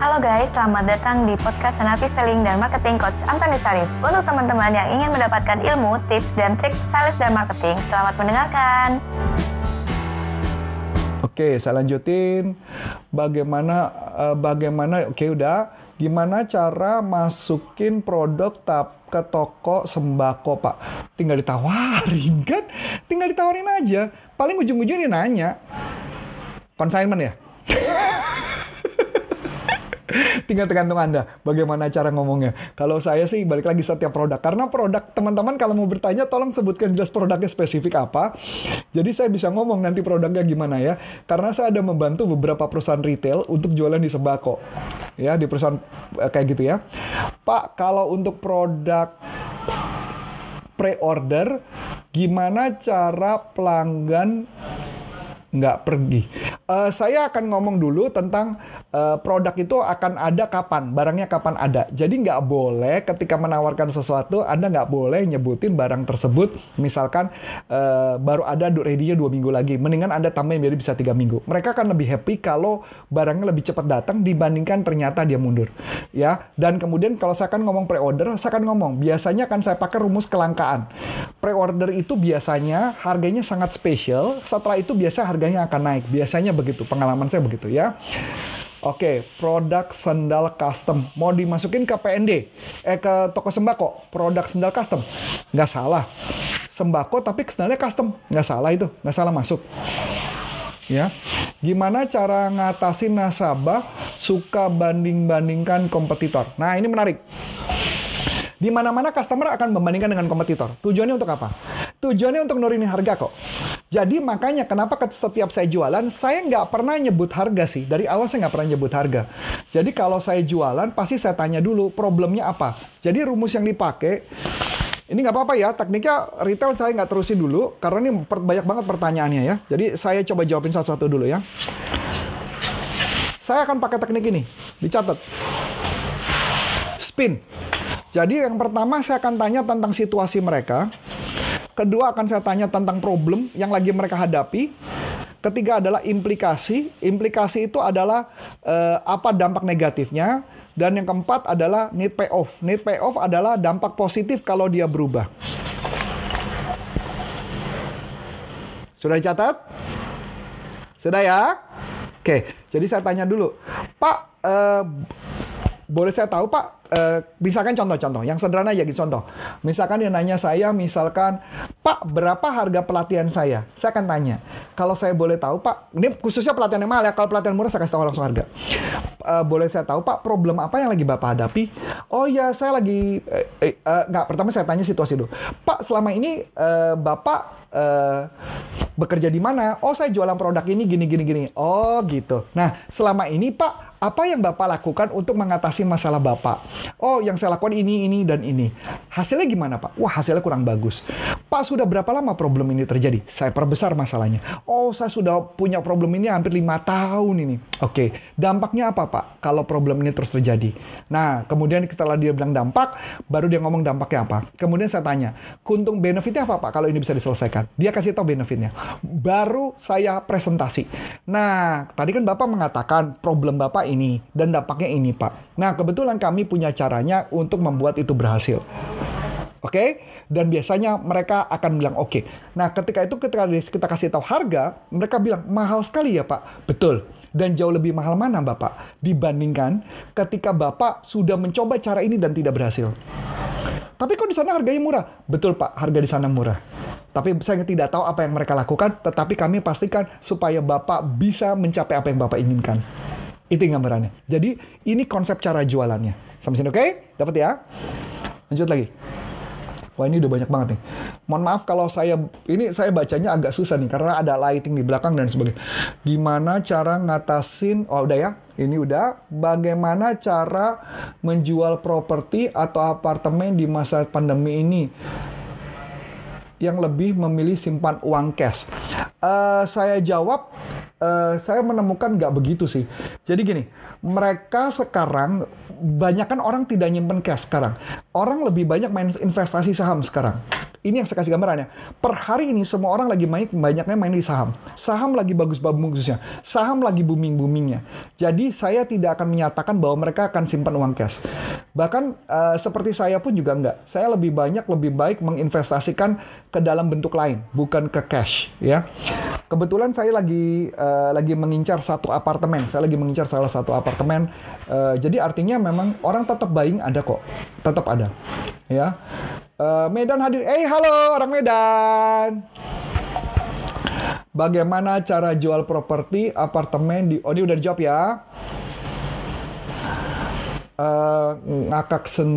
Halo guys, selamat datang di podcast Senapi Selling dan Marketing Coach Antoni Sarif. Untuk teman-teman yang ingin mendapatkan ilmu, tips, dan trik sales dan marketing, selamat mendengarkan. Oke, saya lanjutin. Bagaimana, uh, bagaimana, oke udah. Gimana cara masukin produk tap ke toko sembako, Pak? Tinggal ditawarin kan? Tinggal ditawarin aja. Paling ujung-ujungnya nanya. Consignment ya? Tinggal tergantung Anda bagaimana cara ngomongnya. Kalau saya sih balik lagi setiap produk. Karena produk teman-teman kalau mau bertanya tolong sebutkan jelas produknya spesifik apa. Jadi saya bisa ngomong nanti produknya gimana ya. Karena saya ada membantu beberapa perusahaan retail untuk jualan di sembako. Ya, di perusahaan eh, kayak gitu ya. Pak, kalau untuk produk pre-order, gimana cara pelanggan nggak pergi. Uh, saya akan ngomong dulu tentang uh, produk itu akan ada kapan, barangnya kapan ada. Jadi nggak boleh ketika menawarkan sesuatu, Anda nggak boleh nyebutin barang tersebut, misalkan uh, baru ada ready-nya dua minggu lagi. Mendingan Anda tambahin jadi bisa tiga minggu. Mereka akan lebih happy kalau barangnya lebih cepat datang dibandingkan ternyata dia mundur. Ya, dan kemudian kalau saya akan ngomong pre-order, saya akan ngomong biasanya akan saya pakai rumus kelangkaan. Pre-order itu biasanya harganya sangat spesial, setelah itu biasa harga harganya akan naik. Biasanya begitu, pengalaman saya begitu ya. Oke, produk sendal custom mau dimasukin ke PND, eh ke toko sembako, produk sendal custom, nggak salah. Sembako tapi sendalnya custom, nggak salah itu, nggak salah masuk. Ya, gimana cara ngatasin nasabah suka banding-bandingkan kompetitor? Nah ini menarik. Di mana-mana customer akan membandingkan dengan kompetitor. Tujuannya untuk apa? Tujuannya untuk nurunin harga kok. Jadi makanya kenapa setiap saya jualan, saya nggak pernah nyebut harga sih. Dari awal saya nggak pernah nyebut harga. Jadi kalau saya jualan, pasti saya tanya dulu problemnya apa. Jadi rumus yang dipakai, ini nggak apa-apa ya, tekniknya retail saya nggak terusin dulu, karena ini banyak banget pertanyaannya ya. Jadi saya coba jawabin satu-satu dulu ya. Saya akan pakai teknik ini, dicatat. Spin. Jadi yang pertama saya akan tanya tentang situasi mereka. Kedua akan saya tanya tentang problem yang lagi mereka hadapi. Ketiga adalah implikasi. Implikasi itu adalah uh, apa dampak negatifnya. Dan yang keempat adalah need payoff. Need payoff adalah dampak positif kalau dia berubah. Sudah dicatat? Sudah ya? Oke, jadi saya tanya dulu. Pak, uh, boleh saya tahu Pak, uh, misalkan contoh-contoh, yang sederhana ya contoh. Misalkan dia nanya saya, misalkan, Pak, berapa harga pelatihan saya? Saya akan tanya. Kalau saya boleh tahu Pak, ini khususnya pelatihan yang mahal ya, kalau pelatihan murah saya kasih tahu langsung harga. Uh, boleh saya tahu Pak, problem apa yang lagi Bapak hadapi? Oh ya, saya lagi, eh, eh, uh, nggak, pertama saya tanya situasi dulu. Pak, selama ini uh, Bapak uh, bekerja di mana? Oh, saya jualan produk ini gini gini gini. Oh, gitu. Nah, selama ini Pak, apa yang Bapak lakukan untuk mengatasi masalah Bapak? Oh, yang saya lakukan ini, ini, dan ini. Hasilnya gimana, Pak? Wah, hasilnya kurang bagus. Pak, sudah berapa lama problem ini terjadi? Saya perbesar masalahnya. Oh, saya sudah punya problem ini hampir lima tahun ini. Oke, dampaknya apa, Pak? Kalau problem ini terus terjadi. Nah, kemudian setelah dia bilang dampak, baru dia ngomong dampaknya apa. Kemudian saya tanya, kuntung benefitnya apa, Pak, kalau ini bisa diselesaikan? Dia kasih tahu benefitnya. Baru saya presentasi. Nah, tadi kan Bapak mengatakan problem Bapak ini dan dampaknya ini, Pak. Nah, kebetulan kami punya caranya untuk membuat itu berhasil. Oke, okay? dan biasanya mereka akan bilang oke. Okay. Nah, ketika itu ketika kita kasih tahu harga, mereka bilang mahal sekali ya Pak. Betul. Dan jauh lebih mahal mana Bapak dibandingkan ketika Bapak sudah mencoba cara ini dan tidak berhasil. Tapi kok di sana harganya murah? Betul Pak, harga di sana murah. Tapi saya tidak tahu apa yang mereka lakukan, tetapi kami pastikan supaya Bapak bisa mencapai apa yang Bapak inginkan. Itu gambarannya. Jadi ini konsep cara jualannya. Sampai sini oke? Okay? Dapat ya? Lanjut lagi. Wah ini udah banyak banget nih. Mohon maaf kalau saya ini saya bacanya agak susah nih karena ada lighting di belakang dan sebagainya. Gimana cara ngatasin? Oh udah ya. Ini udah. Bagaimana cara menjual properti atau apartemen di masa pandemi ini? Yang lebih memilih simpan uang cash. Uh, saya jawab uh, saya menemukan nggak begitu sih. Jadi gini, mereka sekarang banyak kan orang tidak nyimpen cash sekarang. Orang lebih banyak main investasi saham sekarang. Ini yang saya kasih gambarannya. Per hari ini semua orang lagi main banyaknya main di saham. Saham lagi bagus-bagusnya. Saham lagi booming-boomingnya. Jadi saya tidak akan menyatakan bahwa mereka akan simpan uang cash. Bahkan uh, seperti saya pun juga enggak. Saya lebih banyak lebih baik menginvestasikan ke dalam bentuk lain, bukan ke cash ya. Kebetulan saya lagi uh, lagi mengincar satu apartemen. Saya lagi mengincar salah satu apartemen. Uh, jadi artinya memang orang tetap buying ada kok. Tetap ada. Ya. Uh, Medan hadir. Eh, halo orang Medan. Bagaimana cara jual properti apartemen di Oh, ini udah dijawab ya. Uh, ngakak sen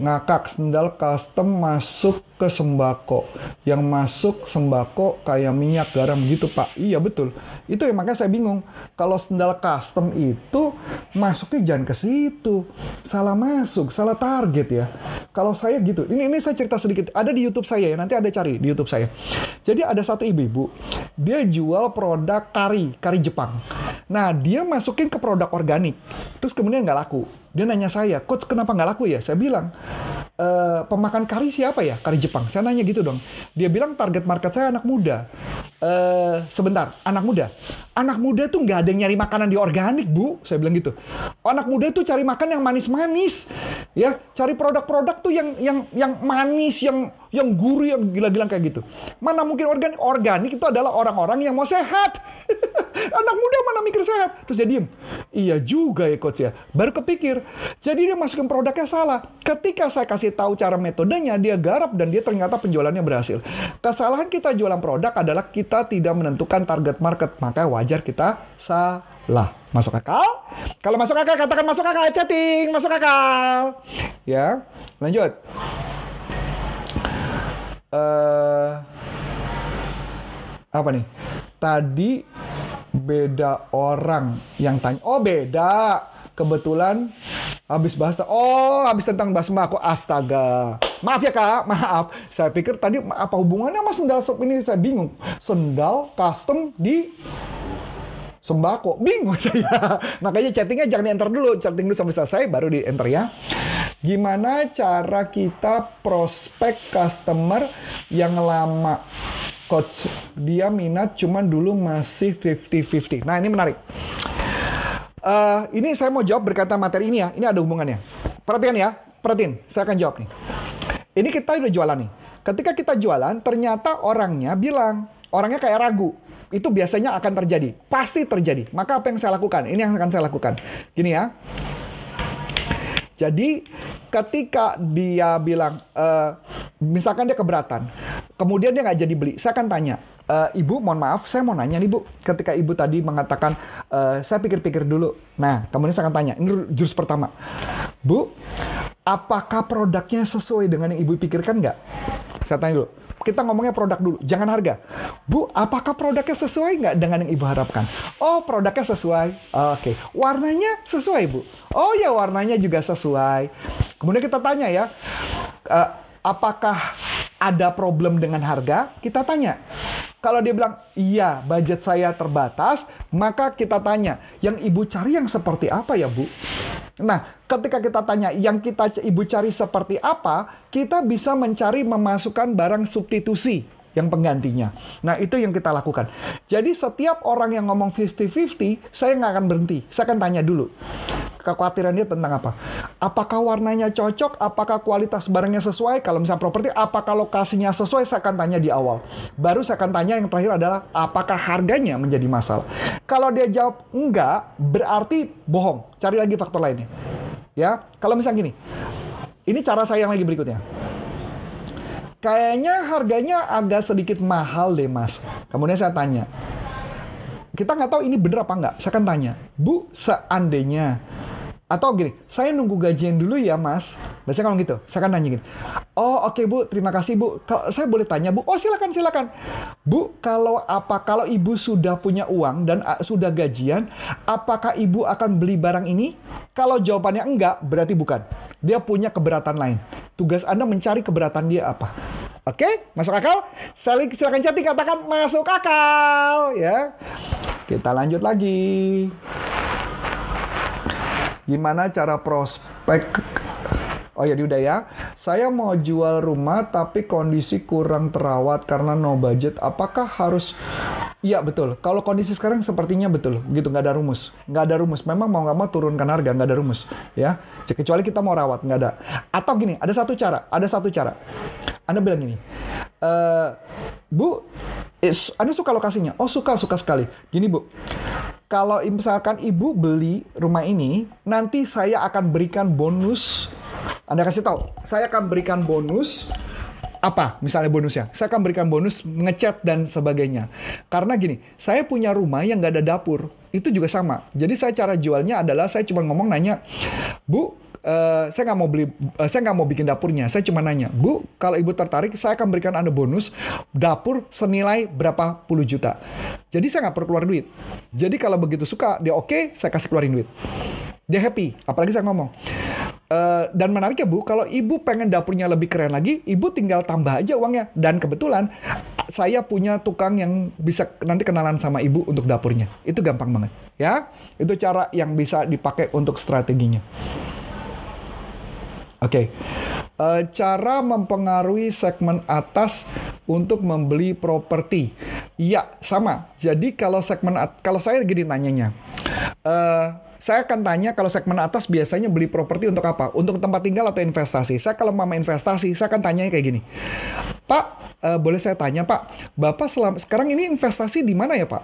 ngakak sendal custom masuk ke sembako. Yang masuk sembako kayak minyak garam gitu Pak. Iya betul. Itu yang makanya saya bingung. Kalau sendal custom itu masuknya jangan ke situ. Salah masuk, salah target ya. Kalau saya gitu. Ini ini saya cerita sedikit. Ada di YouTube saya ya. Nanti ada cari di YouTube saya. Jadi ada satu ibu-ibu. Dia jual produk kari, kari Jepang. Nah dia masukin ke produk organik. Terus kemudian nggak laku. Dia nanya saya, coach kenapa nggak laku ya? Saya bilang, e, pemakan kari siapa ya? Kari Jepang. Saya nanya gitu dong. Dia bilang target market saya anak muda. E, sebentar, anak muda. Anak muda tuh nggak ada yang nyari makanan di organik, Bu. Saya bilang gitu. Anak muda tuh cari makan yang manis-manis. Ya, cari produk-produk tuh yang yang yang manis, yang yang gurih, yang gila-gila kayak gitu. Mana mungkin organik? Organik itu adalah orang-orang yang mau sehat. Anak muda mana mikir sehat? Terus dia diem. Iya juga ya coach ya. Baru kepikir. Jadi dia masukin produknya salah. Ketika saya kasih tahu cara metodenya, dia garap dan dia ternyata penjualannya berhasil. Kesalahan kita jualan produk adalah kita tidak menentukan target market. Maka wajar kita salah. Masuk akal? Kalau masuk akal, katakan masuk akal. Chatting, masuk akal. Ya, lanjut. Uh, apa nih? Tadi beda orang yang tanya. Oh beda. Kebetulan habis bahas. Oh habis tentang bahas sembako. Astaga. Maaf ya kak. Maaf. Saya pikir tadi apa hubungannya sama sendal shop ini? Saya bingung. Sendal custom di sembako. Bingung saya. Makanya chattingnya jangan di enter dulu. Chatting dulu sampai selesai baru di enter ya. Gimana cara kita prospek customer yang lama? Coach, dia minat cuman dulu masih 50-50. Nah ini menarik. Uh, ini saya mau jawab berkata materi ini ya. Ini ada hubungannya. Perhatikan ya. Perhatiin. Saya akan jawab nih. Ini kita udah jualan nih. Ketika kita jualan, ternyata orangnya bilang, orangnya kayak ragu. Itu biasanya akan terjadi. Pasti terjadi. Maka apa yang saya lakukan? Ini yang akan saya lakukan. Gini ya. Jadi ketika dia bilang, uh, misalkan dia keberatan, kemudian dia nggak jadi beli, saya akan tanya, e, ibu, mohon maaf, saya mau nanya nih bu, ketika ibu tadi mengatakan, e, saya pikir-pikir dulu. Nah, kemudian saya akan tanya, ini jurus pertama, bu, apakah produknya sesuai dengan yang ibu pikirkan nggak? Saya tanya dulu kita ngomongnya produk dulu, jangan harga. Bu, apakah produknya sesuai nggak dengan yang ibu harapkan? Oh, produknya sesuai. Oke, okay. warnanya sesuai bu. Oh ya, warnanya juga sesuai. Kemudian kita tanya ya, uh, apakah ada problem dengan harga? Kita tanya. Kalau dia bilang, iya, budget saya terbatas, maka kita tanya, yang ibu cari yang seperti apa ya, Bu? Nah, ketika kita tanya yang kita ibu cari seperti apa, kita bisa mencari memasukkan barang substitusi yang penggantinya. Nah, itu yang kita lakukan. Jadi setiap orang yang ngomong 50-50, saya nggak akan berhenti. Saya akan tanya dulu kekhawatiran dia tentang apa? Apakah warnanya cocok? Apakah kualitas barangnya sesuai? Kalau misalnya properti, apakah lokasinya sesuai? Saya akan tanya di awal. Baru saya akan tanya yang terakhir adalah apakah harganya menjadi masalah? Kalau dia jawab enggak, berarti bohong. Cari lagi faktor lainnya. Ya, kalau misalnya gini, ini cara saya yang lagi berikutnya. Kayaknya harganya agak sedikit mahal deh mas. Kemudian saya tanya, kita nggak tahu ini bener apa nggak. Saya akan tanya, Bu, seandainya atau gini, saya nunggu gajian dulu ya mas. Biasanya kalau gitu, saya akan nanya gini. Oh oke okay, bu, terima kasih bu. Kalau saya boleh tanya bu, oh silakan silakan. Bu, kalau apa kalau ibu sudah punya uang dan uh, sudah gajian, apakah ibu akan beli barang ini? Kalau jawabannya enggak, berarti bukan. Dia punya keberatan lain. Tugas anda mencari keberatan dia apa. Oke, okay? masuk akal? Silakan chatting katakan masuk akal, ya. Kita lanjut lagi. Gimana cara prospek Oh ya, udah ya. Saya mau jual rumah tapi kondisi kurang terawat karena no budget. Apakah harus Iya betul. Kalau kondisi sekarang sepertinya betul, gitu nggak ada rumus, nggak ada rumus. Memang mau nggak mau turunkan harga, nggak ada rumus, ya. Kecuali kita mau rawat, nggak ada. Atau gini, ada satu cara, ada satu cara. Anda bilang gini, e, Bu, Anda suka lokasinya? Oh suka, suka sekali. Gini Bu, kalau misalkan Ibu beli rumah ini, nanti saya akan berikan bonus. Anda kasih tahu, saya akan berikan bonus apa misalnya bonusnya? Saya akan berikan bonus ngecat dan sebagainya. Karena gini, saya punya rumah yang nggak ada dapur. Itu juga sama. Jadi saya cara jualnya adalah saya cuma ngomong nanya, Bu, Uh, saya nggak mau beli, uh, saya nggak mau bikin dapurnya. Saya cuma nanya, Bu, kalau ibu tertarik, saya akan berikan anda bonus dapur senilai berapa puluh juta. Jadi saya nggak perlu keluar duit. Jadi kalau begitu suka, dia oke, okay, saya kasih keluarin duit. Dia happy. Apalagi saya ngomong, Uh, dan menarik ya Bu, kalau Ibu pengen dapurnya lebih keren lagi, Ibu tinggal tambah aja uangnya. Dan kebetulan saya punya tukang yang bisa nanti kenalan sama Ibu untuk dapurnya. Itu gampang banget, ya. Itu cara yang bisa dipakai untuk strateginya. Oke, okay. uh, eh, cara mempengaruhi segmen atas untuk membeli properti. Iya, sama. Jadi kalau segmen kalau saya gini nanyanya, uh, saya akan tanya kalau segmen atas biasanya beli properti untuk apa? Untuk tempat tinggal atau investasi? Saya kalau mama investasi, saya akan tanya kayak gini. Pak, uh, boleh saya tanya Pak, Bapak selama, sekarang ini investasi di mana ya Pak?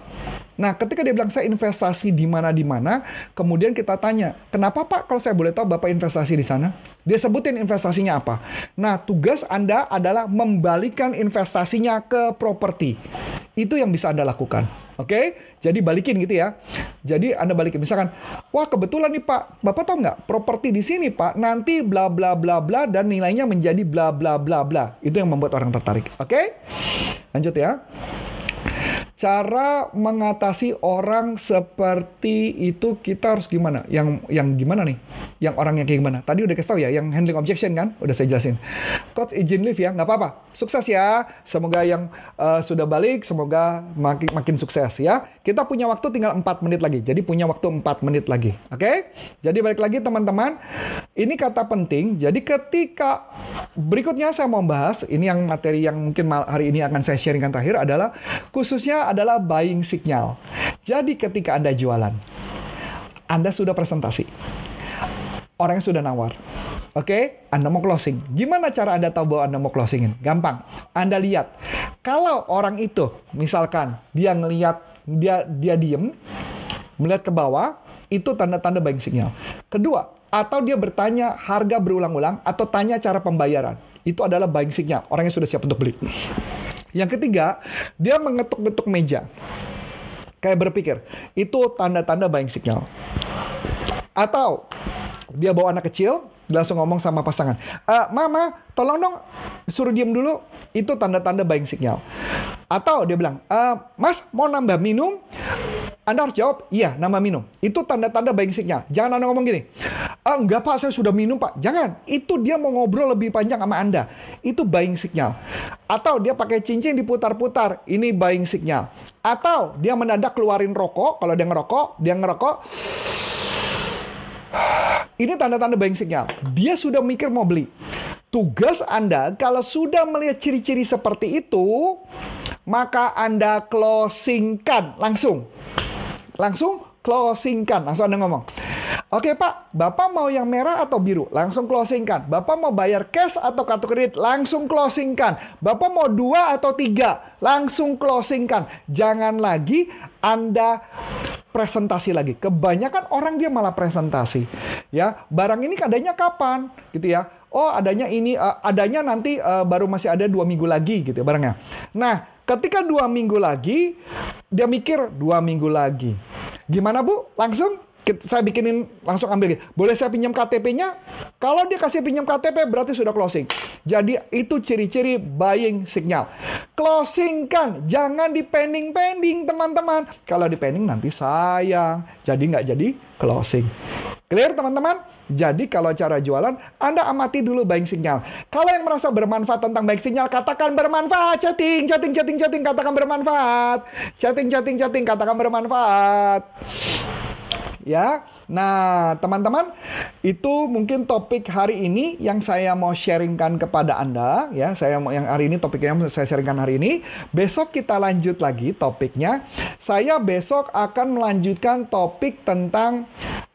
Nah, ketika dia bilang saya investasi di mana di mana, kemudian kita tanya, kenapa Pak kalau saya boleh tahu Bapak investasi di sana? Dia sebutin investasinya apa. Nah, tugas Anda adalah membalikan investasinya ke properti. Itu yang bisa Anda lakukan. Oke, okay? jadi balikin gitu ya. Jadi Anda balikin misalkan, wah kebetulan nih Pak, Bapak tahu nggak properti di sini Pak, nanti bla bla bla bla dan nilainya menjadi bla bla bla bla. Itu yang membuat orang tertarik. Oke, okay? lanjut ya. Cara mengatasi orang seperti itu kita harus gimana? Yang yang gimana nih? Yang orangnya kayak gimana? Tadi udah kasih tahu ya, yang handling objection kan? Udah saya jelasin. Coach izin live ya, nggak apa-apa. Sukses ya. Semoga yang uh, sudah balik, semoga makin makin sukses ya. Kita punya waktu tinggal 4 menit lagi. Jadi punya waktu 4 menit lagi. Oke? Okay? Jadi balik lagi teman-teman. Ini kata penting. Jadi ketika berikutnya saya mau bahas, ini yang materi yang mungkin hari ini akan saya sharingkan terakhir adalah khususnya adalah buying signal. Jadi ketika Anda jualan, Anda sudah presentasi. Orang yang sudah nawar. Oke, okay? Anda mau closing. Gimana cara Anda tahu bahwa Anda mau closingin? Gampang. Anda lihat. Kalau orang itu, misalkan dia ngelihat dia dia diem, melihat ke bawah, itu tanda-tanda buying signal. Kedua, atau dia bertanya harga berulang-ulang atau tanya cara pembayaran. Itu adalah buying signal. Orang yang sudah siap untuk beli. Yang ketiga, dia mengetuk-getuk meja. Kayak berpikir, itu tanda-tanda buying signal. Atau dia bawa anak kecil, langsung ngomong sama pasangan, e, Mama, tolong dong suruh diem dulu. Itu tanda-tanda buying signal. Atau dia bilang, e, Mas, mau nambah minum? Anda harus jawab, iya, nambah minum. Itu tanda-tanda buying signal. Jangan Anda ngomong gini, e, enggak Pak, saya sudah minum Pak. Jangan, itu dia mau ngobrol lebih panjang sama Anda. Itu buying signal. Atau dia pakai cincin diputar-putar, ini buying signal. Atau dia mendadak keluarin rokok, kalau dia ngerokok, dia ngerokok, ini tanda-tanda buying signal. Dia sudah mikir mau beli. Tugas Anda kalau sudah melihat ciri-ciri seperti itu, maka Anda closingkan langsung. Langsung closingkan. Langsung Anda ngomong. Oke Pak, Bapak mau yang merah atau biru? Langsung closingkan. Bapak mau bayar cash atau kartu kredit? Langsung closingkan. Bapak mau dua atau tiga? Langsung closingkan. Jangan lagi Anda presentasi lagi. Kebanyakan orang dia malah presentasi. Ya, barang ini adanya kapan? Gitu ya. Oh, adanya ini, uh, adanya nanti uh, baru masih ada dua minggu lagi gitu ya barangnya. Nah, ketika dua minggu lagi, dia mikir dua minggu lagi. Gimana Bu? Langsung saya bikinin langsung ambil. Boleh saya pinjam KTP-nya? Kalau dia kasih pinjam KTP berarti sudah closing. Jadi itu ciri-ciri buying signal. Closing kan, jangan di pending-pending teman-teman. Kalau di pending nanti sayang, jadi nggak jadi closing. Clear teman-teman? Jadi kalau cara jualan, Anda amati dulu buying signal. Kalau yang merasa bermanfaat tentang buying signal, katakan bermanfaat. Chatting, chatting, chatting, chatting, katakan bermanfaat. Chatting, chatting, chatting, katakan bermanfaat. Ya, Nah, teman-teman, itu mungkin topik hari ini yang saya mau sharingkan kepada Anda ya. Saya mau yang hari ini topiknya saya sharingkan hari ini. Besok kita lanjut lagi topiknya. Saya besok akan melanjutkan topik tentang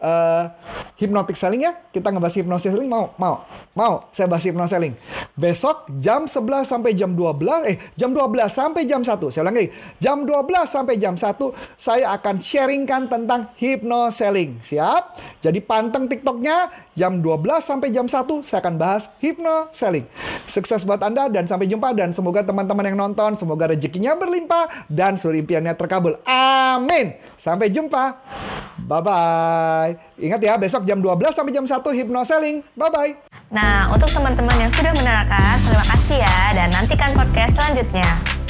uh, hypnotic selling ya. Kita ngebahas hypnotic selling mau? Mau. Mau. Saya bahas hypnotic selling. Besok jam 11 sampai jam 12 eh jam 12 sampai jam 1. Saya ulang lagi. Jam 12 sampai jam 1 saya akan sharingkan tentang hypnotic selling. Siap? Siap? Jadi panteng TikToknya jam 12 sampai jam 1 saya akan bahas hypno selling. Sukses buat Anda dan sampai jumpa dan semoga teman-teman yang nonton semoga rezekinya berlimpah dan seluruh impiannya terkabul. Amin. Sampai jumpa. Bye bye. Ingat ya besok jam 12 sampai jam 1 hypno selling. Bye bye. Nah, untuk teman-teman yang sudah menerangkan, terima kasih ya dan nantikan podcast selanjutnya.